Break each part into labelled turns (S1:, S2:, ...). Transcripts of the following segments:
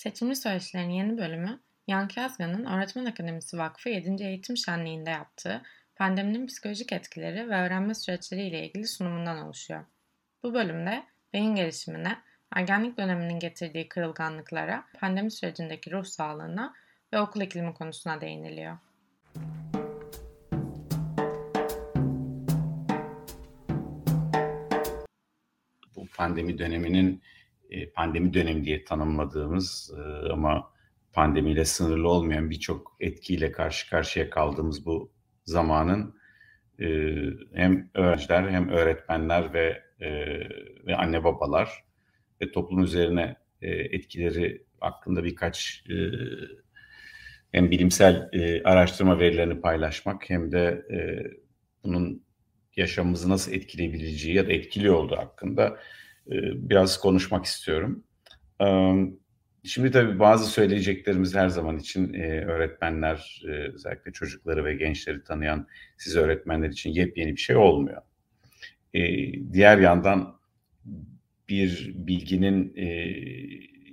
S1: Seçimli Söyleşilerin yeni bölümü, Yankı Yazgan'ın Öğretmen Akademisi Vakfı 7. Eğitim Şenliği'nde yaptığı pandeminin psikolojik etkileri ve öğrenme süreçleri ile ilgili sunumundan oluşuyor. Bu bölümde beyin gelişimine, ergenlik döneminin getirdiği kırılganlıklara, pandemi sürecindeki ruh sağlığına ve okul iklimi konusuna değiniliyor.
S2: Bu pandemi döneminin e, pandemi dönemi diye tanımladığımız e, ama pandemiyle sınırlı olmayan birçok etkiyle karşı karşıya kaldığımız bu zamanın e, hem öğrenciler hem öğretmenler ve ve anne babalar ve toplum üzerine etkileri hakkında birkaç hem bilimsel araştırma verilerini paylaşmak hem de bunun yaşamımızı nasıl etkileyebileceği ya da etkili olduğu hakkında biraz konuşmak istiyorum. Şimdi tabii bazı söyleyeceklerimiz her zaman için öğretmenler, özellikle çocukları ve gençleri tanıyan siz öğretmenler için yepyeni bir şey olmuyor. Diğer yandan bir bilginin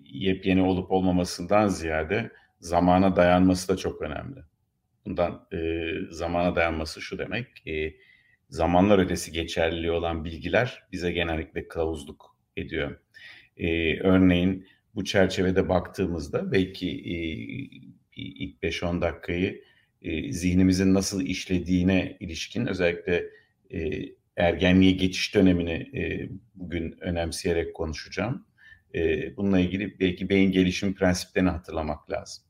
S2: yepyeni olup olmamasından ziyade zamana dayanması da çok önemli. Bundan zamana dayanması şu demek, zamanlar ötesi geçerliliği olan bilgiler bize genellikle kılavuzluk ediyor. Ee, örneğin bu çerçevede baktığımızda belki e, ilk 5-10 dakikayı e, zihnimizin nasıl işlediğine ilişkin özellikle e, ergenliğe geçiş dönemini e, bugün önemseyerek konuşacağım. E, bununla ilgili belki beyin gelişim prensiplerini hatırlamak lazım.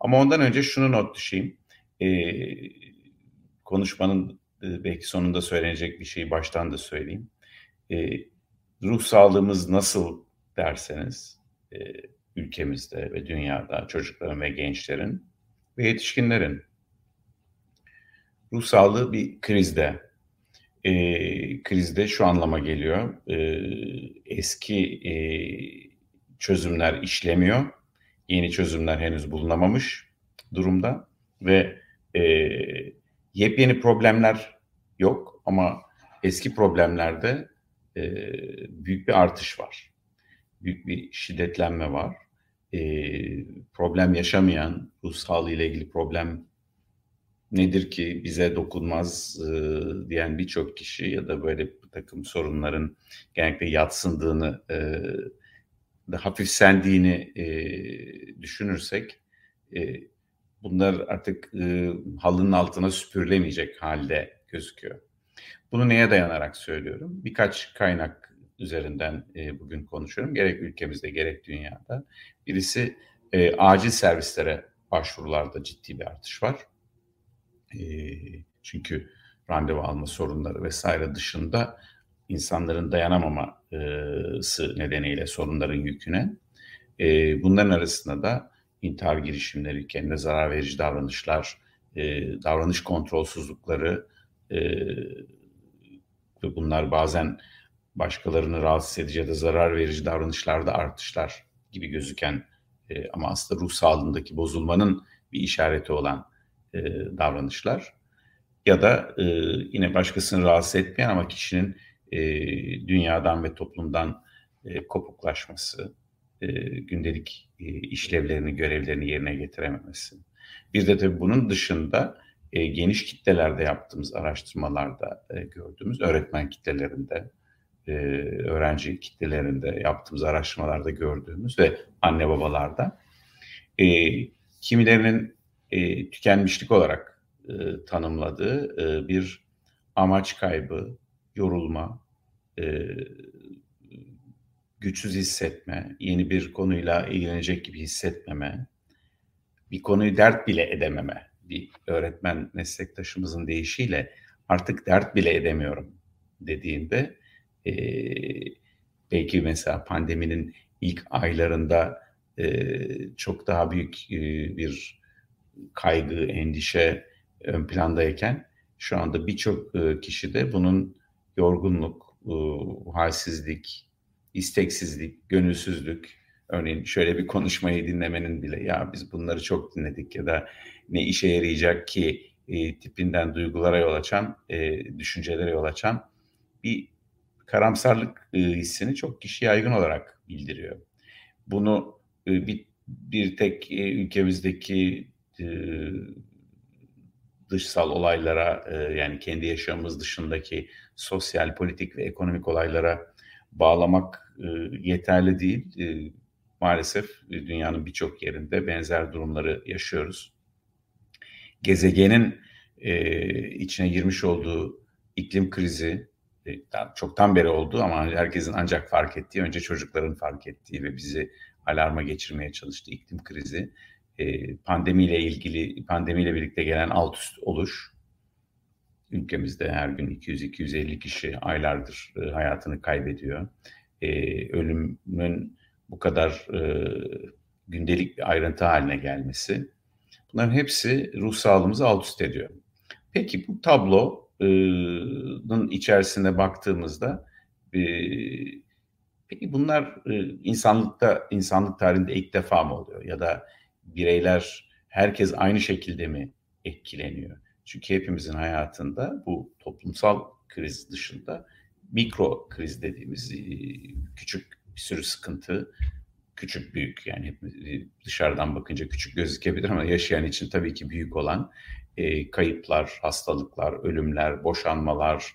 S2: Ama ondan önce şunu not düşeyim. E, konuşmanın ee, belki sonunda söylenecek bir şeyi baştan da söyleyeyim. E, ruh sağlığımız nasıl derseniz e, ülkemizde ve dünyada çocukların ve gençlerin ve yetişkinlerin ruh sağlığı bir krizde. E, krizde şu anlama geliyor. E, eski e, çözümler işlemiyor. Yeni çözümler henüz bulunamamış durumda ve e, Yepyeni problemler yok ama eski problemlerde e, büyük bir artış var. Büyük bir şiddetlenme var. E, problem yaşamayan, ruh sağlığı ile ilgili problem nedir ki bize dokunmaz e, diyen birçok kişi ya da böyle bir takım sorunların genellikle yatsındığını, e, da hafifsendiğini e, düşünürsek e, bunlar artık e, halının altına süpürülemeyecek halde gözüküyor. Bunu neye dayanarak söylüyorum? Birkaç kaynak üzerinden e, bugün konuşuyorum. Gerek ülkemizde gerek dünyada. Birisi e, acil servislere başvurularda ciddi bir artış var. E, çünkü randevu alma sorunları vesaire dışında insanların dayanamaması nedeniyle sorunların yüküne. E, bunların arasında da intihar girişimleri, kendine zarar verici davranışlar, e, davranış kontrolsüzlükleri e, ve bunlar bazen başkalarını rahatsız edici ya da zarar verici davranışlarda artışlar gibi gözüken e, ama aslında ruh sağlığındaki bozulmanın bir işareti olan e, davranışlar. Ya da e, yine başkasını rahatsız etmeyen ama kişinin e, dünyadan ve toplumdan e, kopuklaşması, e, gündelik e, işlevlerini, görevlerini yerine getirememesi. Bir de tabii bunun dışında e, geniş kitlelerde yaptığımız araştırmalarda gördüğümüz öğretmen kitlelerinde, öğrenci kitlelerinde yaptığımız araştırmalarda gördüğümüz ve anne babalarda kimilerinin tükenmişlik olarak tanımladığı bir amaç kaybı, yorulma, güçsüz hissetme, yeni bir konuyla ilgilenecek gibi hissetmeme, bir konuyu dert bile edememe, bir öğretmen meslektaşımızın deyişiyle artık dert bile edemiyorum dediğinde e, belki mesela pandeminin ilk aylarında e, çok daha büyük e, bir kaygı, endişe ön plandayken şu anda birçok e, kişide bunun yorgunluk, e, halsizlik, isteksizlik, gönülsüzlük, örneğin şöyle bir konuşmayı dinlemenin bile ya biz bunları çok dinledik ya da ne işe yarayacak ki e, tipinden duygulara yol açan, e, düşüncelere yol açan bir karamsarlık e, hissini çok kişi yaygın olarak bildiriyor. Bunu e, bir bir tek e, ülkemizdeki e, dışsal olaylara e, yani kendi yaşamımız dışındaki sosyal, politik ve ekonomik olaylara bağlamak e, yeterli değil. E, maalesef dünyanın birçok yerinde benzer durumları yaşıyoruz. Gezegenin e, içine girmiş olduğu iklim krizi e, çoktan beri oldu ama herkesin ancak fark ettiği, önce çocukların fark ettiği ve bizi alarma geçirmeye çalıştığı iklim krizi, e, pandemiyle ilgili, pandemiyle birlikte gelen alt üst oluş, ülkemizde her gün 200-250 kişi aylardır e, hayatını kaybediyor. E, ölümün bu kadar e, gündelik bir ayrıntı haline gelmesi, bunların hepsi ruh sağlığımızı alt üst ediyor. Peki bu tablonun içerisine baktığımızda peki bunlar insanlıkta insanlık tarihinde ilk defa mı oluyor ya da bireyler herkes aynı şekilde mi etkileniyor? Çünkü hepimizin hayatında bu toplumsal kriz dışında mikro kriz dediğimiz küçük bir sürü sıkıntı, küçük büyük yani dışarıdan bakınca küçük gözükebilir ama yaşayan için tabii ki büyük olan e, kayıplar, hastalıklar, ölümler, boşanmalar,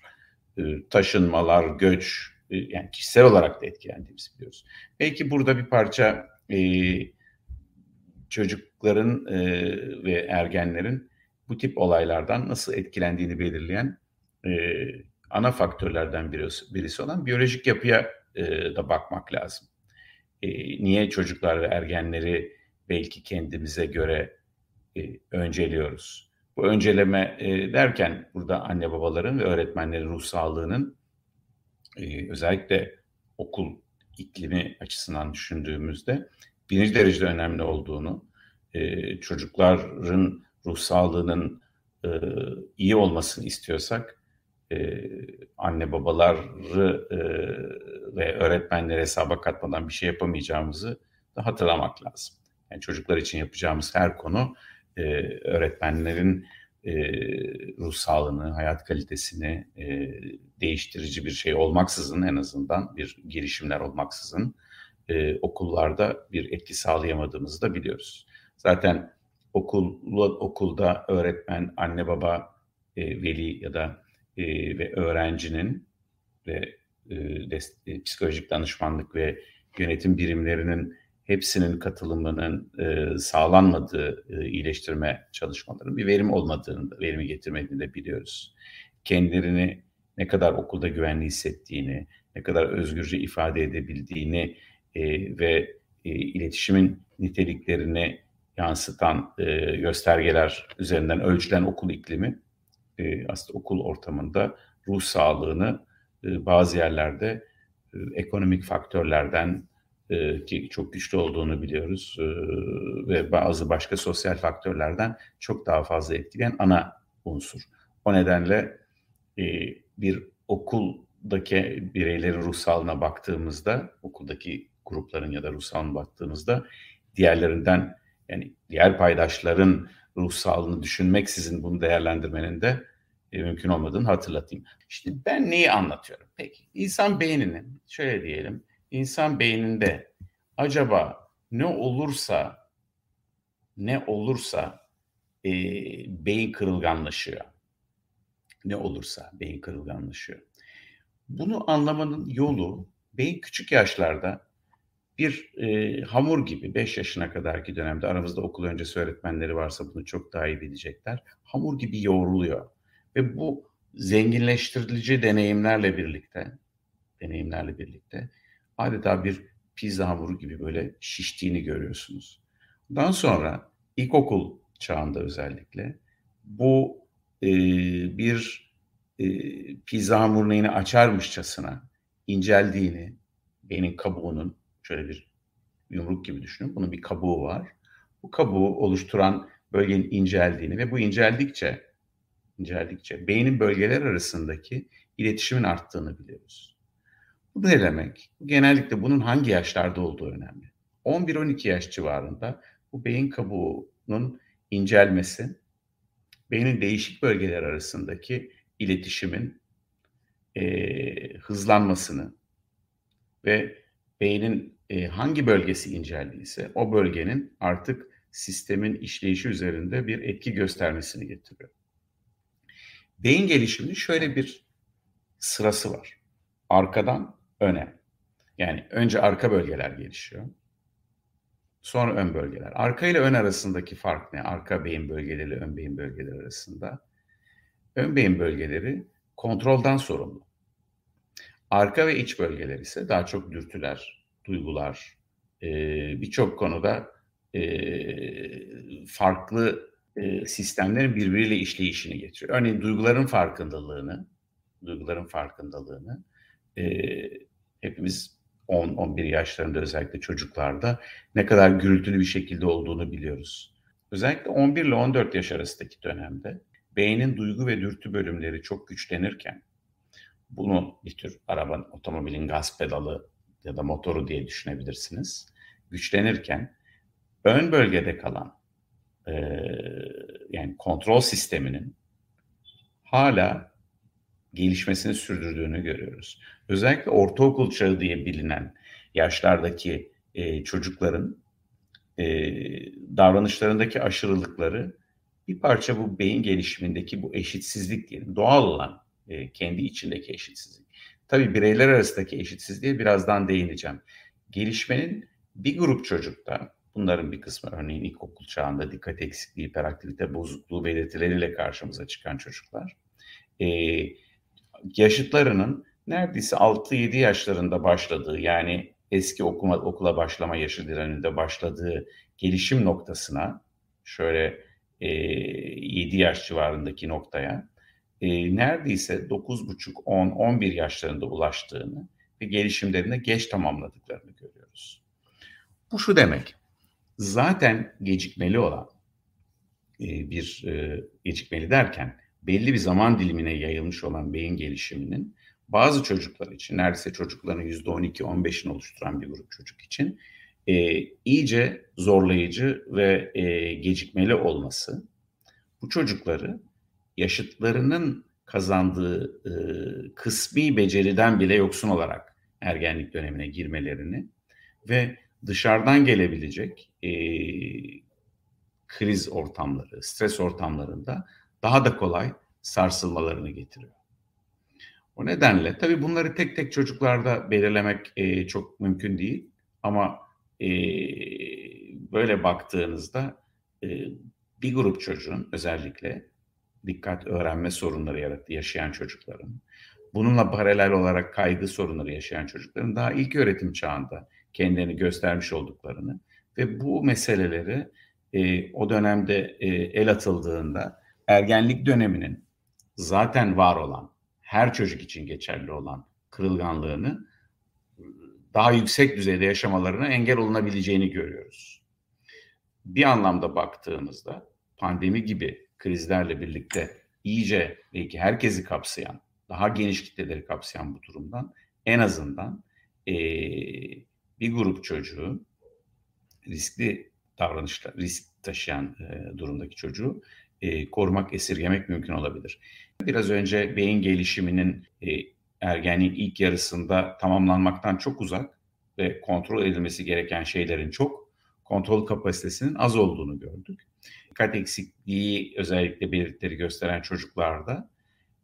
S2: e, taşınmalar, göç e, yani kişisel olarak da etkilendiğimizi biliyoruz. Belki burada bir parça e, çocukların e, ve ergenlerin bu tip olaylardan nasıl etkilendiğini belirleyen e, ana faktörlerden birisi, birisi olan biyolojik yapıya e, da bakmak lazım. E, niye çocuklar ve ergenleri belki kendimize göre e, önceliyoruz? Bu önceleme e, derken burada anne babaların ve öğretmenlerin ruh sağlığının e, özellikle okul iklimi açısından düşündüğümüzde birinci derecede önemli olduğunu, e, çocukların ruh sağlığının e, iyi olmasını istiyorsak e, anne babaları e, ve öğretmenleri hesaba katmadan bir şey yapamayacağımızı da hatırlamak lazım. Yani çocuklar için yapacağımız her konu e, öğretmenlerin e, ruh sağlığını, hayat kalitesini e, değiştirici bir şey olmaksızın en azından bir girişimler olmaksızın e, okullarda bir etki sağlayamadığımızı da biliyoruz. Zaten okul, okulda öğretmen, anne baba, e, veli ya da e, ve öğrencinin ve e, dest- e, psikolojik danışmanlık ve yönetim birimlerinin hepsinin katılımının e, sağlanmadığı e, iyileştirme çalışmalarının bir verim olmadığını, da, verimi getirmediğini de biliyoruz. Kendilerini ne kadar okulda güvenli hissettiğini, ne kadar özgürce ifade edebildiğini e, ve e, iletişimin niteliklerini yansıtan e, göstergeler üzerinden ölçülen okul iklimi e, aslında okul ortamında ruh sağlığını e, bazı yerlerde e, ekonomik faktörlerden e, ki çok güçlü olduğunu biliyoruz e, ve bazı başka sosyal faktörlerden çok daha fazla etkileyen ana unsur. O nedenle e, bir okuldaki bireylerin ruh sağlığına baktığımızda, okuldaki grupların ya da ruh sağlığına baktığımızda diğerlerinden yani diğer paydaşların ruh sağlığını düşünmeksizin bunu değerlendirmenin de e, mümkün olmadığını hatırlatayım. İşte ben neyi anlatıyorum? Peki insan beyninin şöyle diyelim insan beyninde acaba ne olursa ne olursa e, beyin kırılganlaşıyor. Ne olursa beyin kırılganlaşıyor. Bunu anlamanın yolu beyin küçük yaşlarda bir e, hamur gibi 5 yaşına kadarki dönemde aramızda okul öncesi öğretmenleri varsa bunu çok daha iyi bilecekler. Hamur gibi yoğruluyor. Ve bu zenginleştirici deneyimlerle birlikte deneyimlerle birlikte adeta bir pizza hamuru gibi böyle şiştiğini görüyorsunuz. Ondan sonra ilkokul çağında özellikle bu e, bir e, pizza hamurunu yine açarmışçasına inceldiğini, beynin kabuğunun şöyle bir yumruk gibi düşünün. Bunun bir kabuğu var. Bu kabuğu oluşturan bölgenin inceldiğini ve bu inceldikçe inceldikçe beynin bölgeler arasındaki iletişimin arttığını biliyoruz. Bu ne demek? Genellikle bunun hangi yaşlarda olduğu önemli. 11-12 yaş civarında bu beyin kabuğunun incelmesi, beynin değişik bölgeler arasındaki iletişimin e, hızlanmasını ve beynin e, hangi bölgesi incelliyse o bölgenin artık sistemin işleyişi üzerinde bir etki göstermesini getiriyor. Beyin gelişiminin şöyle bir sırası var. Arkadan öne. Yani önce arka bölgeler gelişiyor. Sonra ön bölgeler. Arka ile ön arasındaki fark ne? Arka beyin bölgeleri ile ön beyin bölgeleri arasında. Ön beyin bölgeleri kontrolden sorumlu. Arka ve iç bölgeler ise daha çok dürtüler, duygular, e, birçok konuda e, farklı e, sistemlerin birbiriyle işleyişini getiriyor. Örneğin duyguların farkındalığını, duyguların farkındalığını e, hepimiz 10-11 yaşlarında özellikle çocuklarda ne kadar gürültülü bir şekilde olduğunu biliyoruz. Özellikle 11 ile 14 yaş arasındaki dönemde beynin duygu ve dürtü bölümleri çok güçlenirken bunu bir tür arabanın, otomobilin gaz pedalı ya da motoru diye düşünebilirsiniz. Güçlenirken ön bölgede kalan e, yani kontrol sisteminin hala gelişmesini sürdürdüğünü görüyoruz. Özellikle ortaokul çağı diye bilinen yaşlardaki e, çocukların e, davranışlarındaki aşırılıkları bir parça bu beyin gelişimindeki bu eşitsizlik diyelim doğal olan e, kendi içindeki eşitsizlik. Tabii bireyler arasındaki eşitsizliğe birazdan değineceğim. Gelişmenin bir grup çocukta bunların bir kısmı örneğin ilkokul çağında dikkat eksikliği, hiperaktivite bozukluğu belirtileriyle karşımıza çıkan çocuklar. E, yaşıtlarının neredeyse 6-7 yaşlarında başladığı yani eski okuma, okula başlama yaşı direninde başladığı gelişim noktasına şöyle e, 7 yaş civarındaki noktaya e, neredeyse 9,5, 10, 11 yaşlarında ulaştığını ve gelişimlerinde geç tamamladıklarını görüyoruz. Bu şu demek, zaten gecikmeli olan e, bir e, gecikmeli derken belli bir zaman dilimine yayılmış olan beyin gelişiminin bazı çocuklar için neredeyse çocukların %12-15'ini oluşturan bir grup çocuk için e, iyice zorlayıcı ve e, gecikmeli olması bu çocukları yaşıtlarının kazandığı e, kısmi beceriden bile yoksun olarak ergenlik dönemine girmelerini ve dışarıdan gelebilecek e, kriz ortamları, stres ortamlarında daha da kolay sarsılmalarını getiriyor. O nedenle tabii bunları tek tek çocuklarda belirlemek e, çok mümkün değil ama e, böyle baktığınızda e, bir grup çocuğun özellikle dikkat öğrenme sorunları yarattı yaşayan çocukların, bununla paralel olarak kaygı sorunları yaşayan çocukların daha ilk öğretim çağında kendilerini göstermiş olduklarını ve bu meseleleri e, o dönemde e, el atıldığında ergenlik döneminin zaten var olan, her çocuk için geçerli olan kırılganlığını daha yüksek düzeyde yaşamalarına engel olunabileceğini görüyoruz. Bir anlamda baktığımızda pandemi gibi krizlerle birlikte iyice belki herkesi kapsayan, daha geniş kitleleri kapsayan bu durumdan en azından e, bir grup çocuğu riskli davranışlar, risk taşıyan e, durumdaki çocuğu e, korumak, esirgemek mümkün olabilir. Biraz önce beyin gelişiminin e, ergenliğin ilk yarısında tamamlanmaktan çok uzak ve kontrol edilmesi gereken şeylerin çok, kontrol kapasitesinin az olduğunu gördük. Dikkat eksikliği özellikle belirtileri gösteren çocuklarda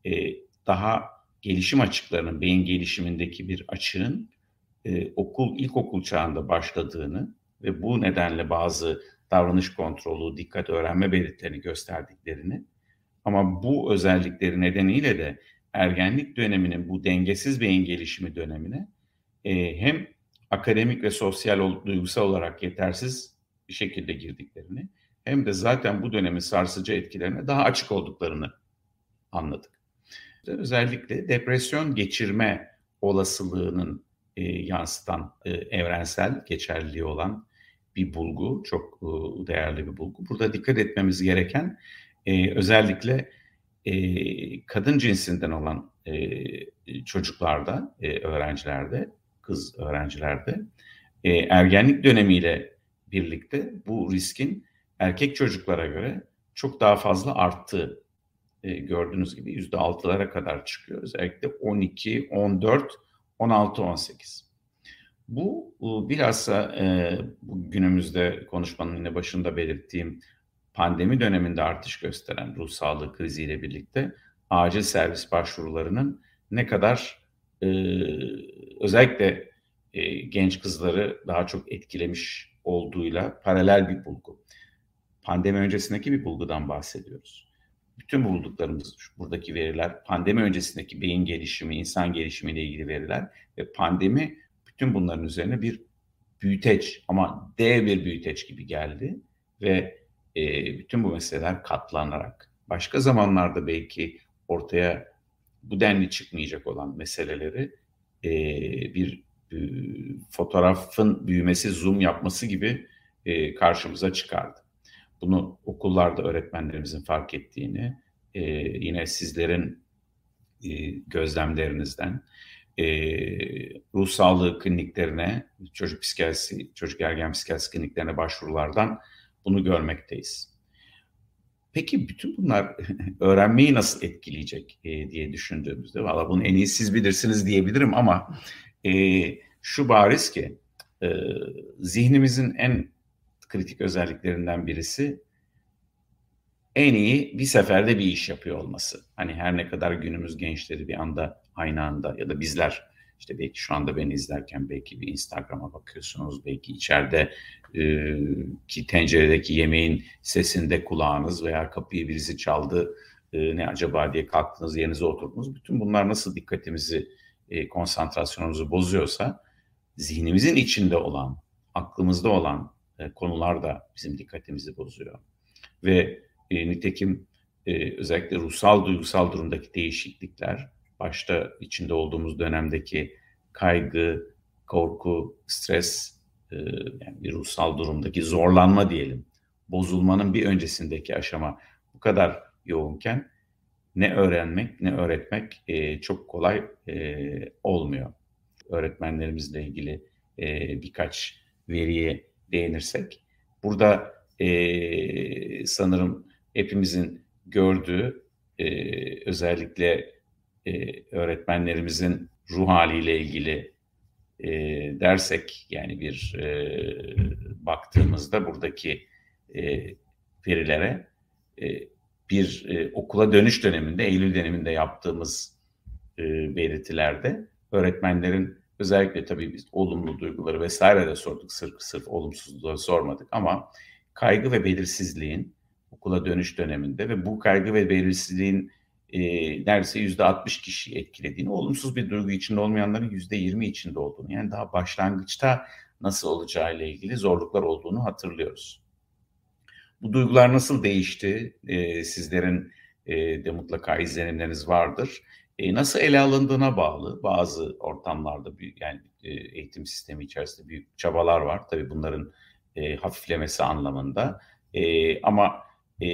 S2: e, daha gelişim açıklarının, beyin gelişimindeki bir açığın e, okul, ilkokul çağında başladığını ve bu nedenle bazı davranış kontrolü, dikkat öğrenme belirtilerini gösterdiklerini ama bu özellikleri nedeniyle de ergenlik döneminin bu dengesiz beyin gelişimi dönemine e, hem akademik ve sosyal duygusal olarak yetersiz bir şekilde girdiklerini hem de zaten bu dönemin sarsıcı etkilerine daha açık olduklarını anladık. Özellikle depresyon geçirme olasılığının e, yansıtan e, evrensel geçerliliği olan bir bulgu, çok e, değerli bir bulgu. Burada dikkat etmemiz gereken e, özellikle e, kadın cinsinden olan e, çocuklarda, e, öğrencilerde, kız öğrencilerde e, ergenlik dönemiyle birlikte bu riskin erkek çocuklara göre çok daha fazla arttığı e, gördüğünüz gibi yüzde altılara kadar çıkıyor. Özellikle 12, 14, 16, 18. Bu bilhassa e, günümüzde konuşmanın yine başında belirttiğim pandemi döneminde artış gösteren ruh sağlığı kriziyle birlikte acil servis başvurularının ne kadar e, özellikle e, genç kızları daha çok etkilemiş olduğuyla paralel bir bulgu. Pandemi öncesindeki bir bulgudan bahsediyoruz. Bütün bulduklarımız buradaki veriler pandemi öncesindeki beyin gelişimi, insan gelişimi ile ilgili veriler ve pandemi bütün bunların üzerine bir büyüteç ama dev bir büyüteç gibi geldi ve e, bütün bu meseleler katlanarak başka zamanlarda belki ortaya bu denli çıkmayacak olan meseleleri e, bir e, fotoğrafın büyümesi, zoom yapması gibi e, karşımıza çıkardı. Bunu okullarda öğretmenlerimizin fark ettiğini, e, yine sizlerin e, gözlemlerinizden, e, ruh sağlığı kliniklerine, çocuk psikiyatrisi, çocuk ergen psikiyatrisi kliniklerine başvurulardan bunu görmekteyiz. Peki bütün bunlar öğrenmeyi nasıl etkileyecek e, diye düşündüğümüzde, valla bunu en iyi siz bilirsiniz diyebilirim ama e, şu bariz ki e, zihnimizin en kritik özelliklerinden birisi en iyi bir seferde bir iş yapıyor olması. Hani her ne kadar günümüz gençleri bir anda aynı anda ya da bizler işte belki şu anda beni izlerken belki bir Instagram'a bakıyorsunuz. Belki içeride e, ki tenceredeki yemeğin sesinde kulağınız veya kapıyı birisi çaldı e, ne acaba diye kalktınız yerinize oturdunuz. Bütün bunlar nasıl dikkatimizi e, konsantrasyonumuzu bozuyorsa zihnimizin içinde olan, aklımızda olan konular da bizim dikkatimizi bozuyor. Ve e, nitekim e, özellikle ruhsal duygusal durumdaki değişiklikler başta içinde olduğumuz dönemdeki kaygı, korku, stres e, yani bir ruhsal durumdaki zorlanma diyelim. Bozulmanın bir öncesindeki aşama bu kadar yoğunken ne öğrenmek ne öğretmek e, çok kolay e, olmuyor. Öğretmenlerimizle ilgili e, birkaç veriye değinirsek. Burada e, sanırım hepimizin gördüğü e, özellikle e, öğretmenlerimizin ruh haliyle ilgili e, dersek yani bir e, baktığımızda buradaki e, verilere e, bir e, okula dönüş döneminde Eylül döneminde yaptığımız e, belirtilerde öğretmenlerin özellikle tabii biz olumlu duyguları vesaire de sorduk sırf sırf olumsuzluğu sormadık ama kaygı ve belirsizliğin okula dönüş döneminde ve bu kaygı ve belirsizliğin e, neredeyse yüzde 60 kişiyi etkilediğini, olumsuz bir duygu içinde olmayanların yüzde 20 içinde olduğunu, yani daha başlangıçta nasıl olacağı ile ilgili zorluklar olduğunu hatırlıyoruz. Bu duygular nasıl değişti? E, sizlerin e, de mutlaka izlenimleriniz vardır. E, nasıl ele alındığına bağlı. Bazı ortamlarda büyük, yani e, eğitim sistemi içerisinde büyük çabalar var. Tabii bunların e, hafiflemesi anlamında. E, ama e,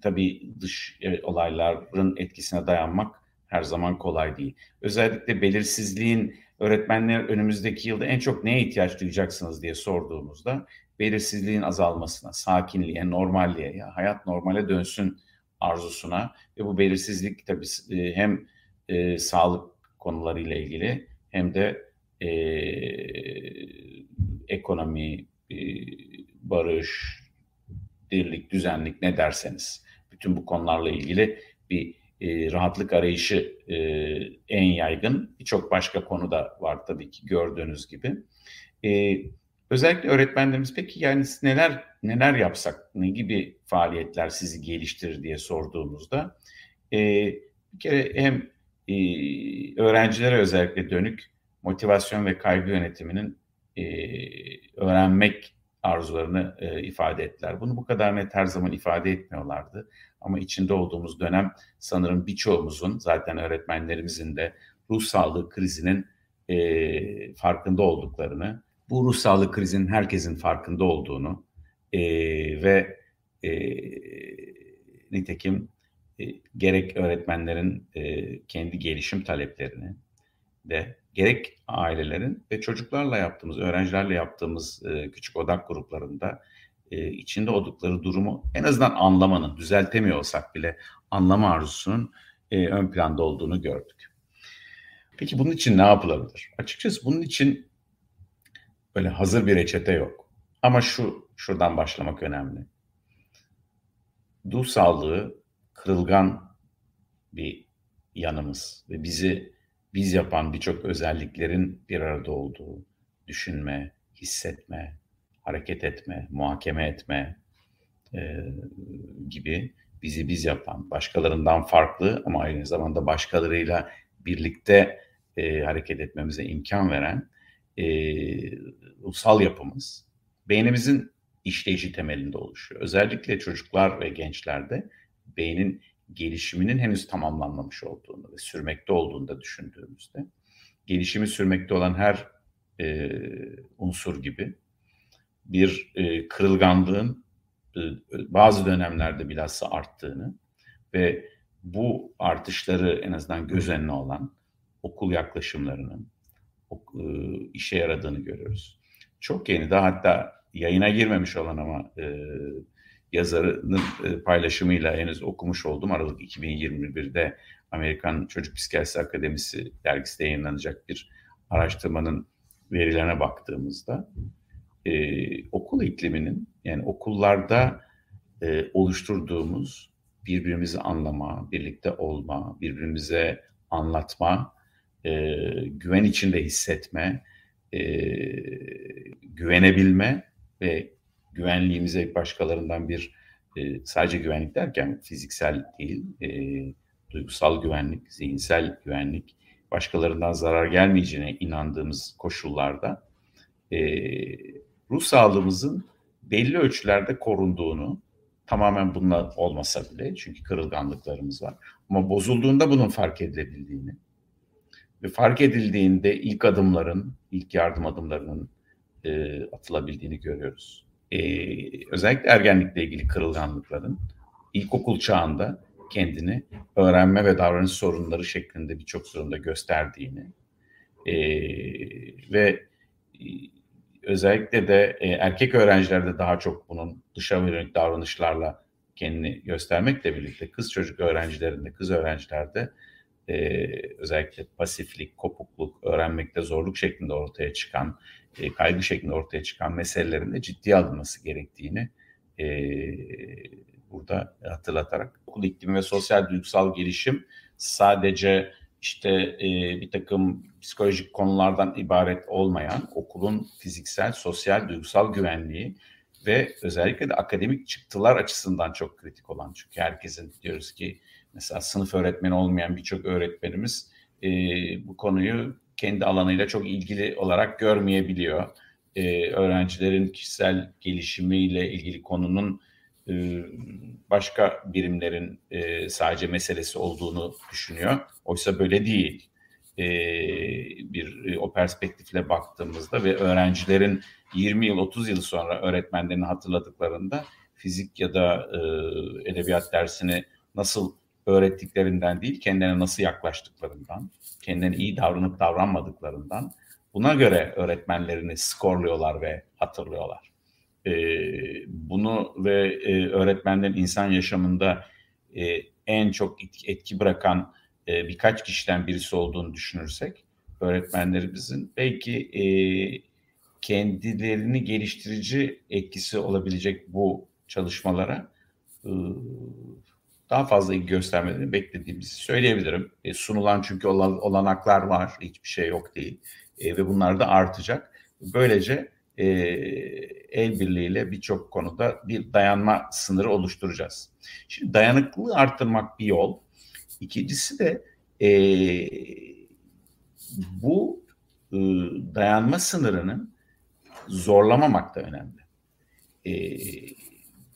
S2: tabii dış e, olayların etkisine dayanmak her zaman kolay değil. Özellikle belirsizliğin öğretmenler önümüzdeki yılda en çok neye ihtiyaç duyacaksınız diye sorduğumuzda belirsizliğin azalmasına, sakinliğe, normalliğe, ya hayat normale dönsün arzusuna ve bu belirsizlik tabii e, hem e, sağlık konularıyla ilgili hem de e, ekonomi, e, barış, dirlik, düzenlik ne derseniz bütün bu konularla ilgili bir e, rahatlık arayışı e, en yaygın. Birçok başka konu da var tabii ki gördüğünüz gibi. E, özellikle öğretmenlerimiz peki yani neler neler yapsak, ne gibi faaliyetler sizi geliştirir diye sorduğumuzda e, bir kere hem e, öğrencilere özellikle dönük motivasyon ve kaygı yönetiminin e, öğrenmek arzularını e, ifade ettiler. Bunu bu kadar net her zaman ifade etmiyorlardı. Ama içinde olduğumuz dönem sanırım birçoğumuzun zaten öğretmenlerimizin de ruh sağlığı krizinin e, farkında olduklarını, bu ruh sağlığı krizinin herkesin farkında olduğunu e, ve e, nitekim e, gerek öğretmenlerin e, kendi gelişim taleplerini de gerek ailelerin ve çocuklarla yaptığımız, öğrencilerle yaptığımız e, küçük odak gruplarında e, içinde oldukları durumu en azından anlamanın, düzeltemiyor olsak bile anlama arzusunun e, ön planda olduğunu gördük. Peki bunun için ne yapılabilir? Açıkçası bunun için böyle hazır bir reçete yok. Ama şu şuradan başlamak önemli. Duh sağlığı kırılgan bir yanımız ve bizi biz yapan birçok özelliklerin bir arada olduğu düşünme, hissetme, hareket etme, muhakeme etme e, gibi bizi biz yapan, başkalarından farklı ama aynı zamanda başkalarıyla birlikte e, hareket etmemize imkan veren e, ruhsal yapımız beynimizin işleyişi temelinde oluşuyor. Özellikle çocuklar ve gençlerde beynin gelişiminin henüz tamamlanmamış olduğunu ve sürmekte olduğunu da düşündüğümüzde gelişimi sürmekte olan her e, unsur gibi bir e, kırılganlığın e, bazı dönemlerde bilhassa arttığını ve bu artışları en azından göz önüne alan okul yaklaşımlarının e, işe yaradığını görüyoruz. Çok yeni daha hatta yayına girmemiş olan ama e, yazarının e, paylaşımıyla henüz okumuş oldum. Aralık 2021'de Amerikan Çocuk Psikiyatrisi Akademisi dergisinde yayınlanacak bir araştırmanın verilerine baktığımızda e, okul ikliminin yani okullarda e, oluşturduğumuz birbirimizi anlama, birlikte olma, birbirimize anlatma, e, güven içinde hissetme, e, güvenebilme ve güvenliğimize başkalarından bir e, sadece güvenlik derken fiziksel değil, e, duygusal güvenlik, zihinsel güvenlik, başkalarından zarar gelmeyeceğine inandığımız koşullarda e, ruh sağlığımızın belli ölçülerde korunduğunu, tamamen bununla olmasa bile çünkü kırılganlıklarımız var ama bozulduğunda bunun fark edilebildiğini fark edildiğinde ilk adımların, ilk yardım adımlarının e, atılabildiğini görüyoruz. E, özellikle ergenlikle ilgili kırılganlıkların ilkokul çağında kendini öğrenme ve davranış sorunları şeklinde birçok durumda gösterdiğini e, ve e, özellikle de e, erkek öğrencilerde daha çok bunun dışa yönelik davranışlarla kendini göstermekle birlikte kız çocuk öğrencilerinde, kız öğrencilerde e, özellikle pasiflik, kopukluk, öğrenmekte zorluk şeklinde ortaya çıkan, e, kaygı şeklinde ortaya çıkan meselelerin de ciddiye alınması gerektiğini e, burada hatırlatarak okul iklimi ve sosyal duygusal gelişim sadece işte e, bir takım psikolojik konulardan ibaret olmayan okulun fiziksel, sosyal, duygusal güvenliği ve özellikle de akademik çıktılar açısından çok kritik olan. Çünkü herkesin diyoruz ki mesela sınıf öğretmeni olmayan birçok öğretmenimiz e, bu konuyu kendi alanıyla çok ilgili olarak görmeyebiliyor. E, öğrencilerin kişisel gelişimiyle ilgili konunun e, başka birimlerin e, sadece meselesi olduğunu düşünüyor. Oysa böyle değil. E, bir o perspektifle baktığımızda ve öğrencilerin 20 yıl 30 yıl sonra öğretmenlerini hatırladıklarında fizik ya da edebiyat dersini nasıl öğrettiklerinden değil, kendilerine nasıl yaklaştıklarından, kendilerine iyi davranıp davranmadıklarından buna göre öğretmenlerini skorluyorlar ve hatırlıyorlar. E, bunu ve e, öğretmenlerin insan yaşamında e, en çok etki bırakan e, birkaç kişiden birisi olduğunu düşünürsek öğretmenlerimizin belki e, kendilerini geliştirici etkisi olabilecek bu çalışmalara e, daha fazla ilgi göstermelerini beklediğimizi söyleyebilirim. E, sunulan çünkü olanaklar var, hiçbir şey yok değil e, ve bunlar da artacak. Böylece e, el birliğiyle birçok konuda bir dayanma sınırı oluşturacağız. Şimdi dayanıklılığı arttırmak bir yol. İkincisi de e, bu e, dayanma sınırının zorlamamak da önemli. E,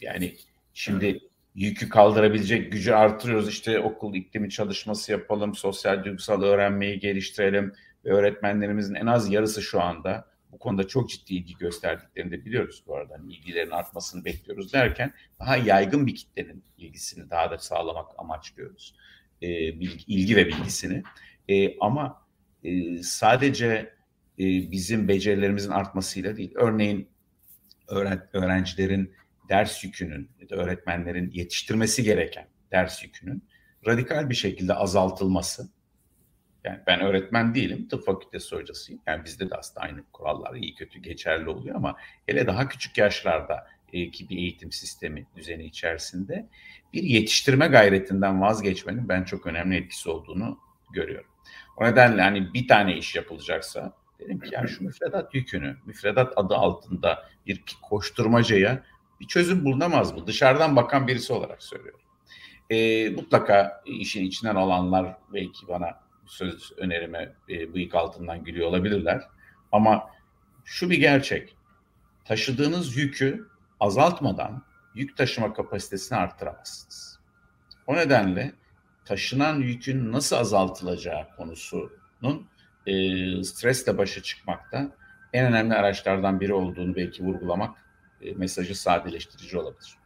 S2: yani şimdi yükü kaldırabilecek gücü artırıyoruz. İşte okul iklimi çalışması yapalım, sosyal duygusal öğrenmeyi geliştirelim ve öğretmenlerimizin en az yarısı şu anda bu konuda çok ciddi ilgi gösterdiklerini de biliyoruz bu arada. Hani ilgilerin artmasını bekliyoruz derken daha yaygın bir kitlenin ilgisini daha da sağlamak amaçlıyoruz. E, bilgi, ilgi ve bilgisini. E, ama e, sadece e, bizim becerilerimizin artmasıyla değil. Örneğin öğren, öğrencilerin ders yükünün ya da öğretmenlerin yetiştirmesi gereken ders yükünün radikal bir şekilde azaltılması Yani ben öğretmen değilim, tıp fakültesi hocasıyım. Yani bizde de aslında aynı kurallar iyi kötü geçerli oluyor ama hele daha küçük yaşlarda e, ki bir eğitim sistemi düzeni içerisinde bir yetiştirme gayretinden vazgeçmenin ben çok önemli etkisi olduğunu görüyorum. O nedenle hani bir tane iş yapılacaksa dedim ki ya şu müfredat yükünü, müfredat adı altında bir koşturmacaya bir çözüm bulunamaz mı? Dışarıdan bakan birisi olarak söylüyorum. E, mutlaka işin içinden olanlar belki bana söz önerime e, bıyık altından gülüyor olabilirler. Ama şu bir gerçek. Taşıdığınız yükü azaltmadan yük taşıma kapasitesini arttıramazsınız. O nedenle taşınan yükün nasıl azaltılacağı konusunun e, stresle başa çıkmakta en önemli araçlardan biri olduğunu belki vurgulamak mesajı sadeleştirici olabilir.